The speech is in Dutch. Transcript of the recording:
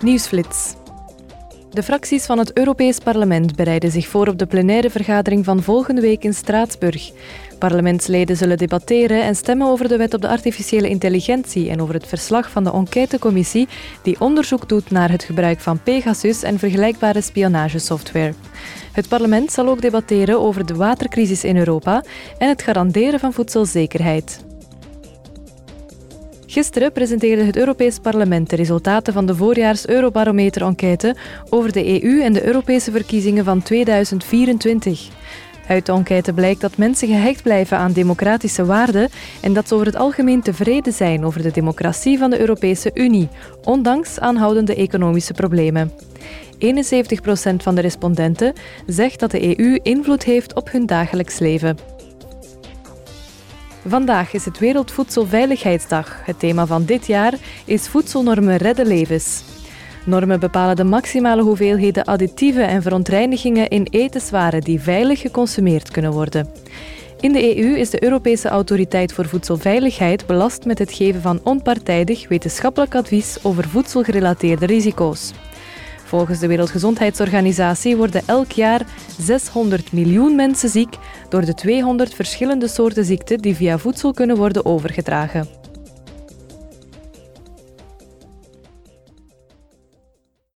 Nieuwsflits. De fracties van het Europees Parlement bereiden zich voor op de plenaire vergadering van volgende week in Straatsburg. Parlementsleden zullen debatteren en stemmen over de wet op de artificiële intelligentie en over het verslag van de enquêtecommissie die onderzoek doet naar het gebruik van Pegasus en vergelijkbare spionagesoftware. Het parlement zal ook debatteren over de watercrisis in Europa en het garanderen van voedselzekerheid. Gisteren presenteerde het Europees Parlement de resultaten van de voorjaars Eurobarometer-enquête over de EU en de Europese verkiezingen van 2024. Uit de enquête blijkt dat mensen gehecht blijven aan democratische waarden en dat ze over het algemeen tevreden zijn over de democratie van de Europese Unie, ondanks aanhoudende economische problemen. 71 procent van de respondenten zegt dat de EU invloed heeft op hun dagelijks leven. Vandaag is het Wereldvoedselveiligheidsdag. Het thema van dit jaar is voedselnormen redden levens. Normen bepalen de maximale hoeveelheden additieven en verontreinigingen in etenswaren die veilig geconsumeerd kunnen worden. In de EU is de Europese Autoriteit voor Voedselveiligheid belast met het geven van onpartijdig wetenschappelijk advies over voedselgerelateerde risico's. Volgens de Wereldgezondheidsorganisatie worden elk jaar 600 miljoen mensen ziek door de 200 verschillende soorten ziekten die via voedsel kunnen worden overgedragen.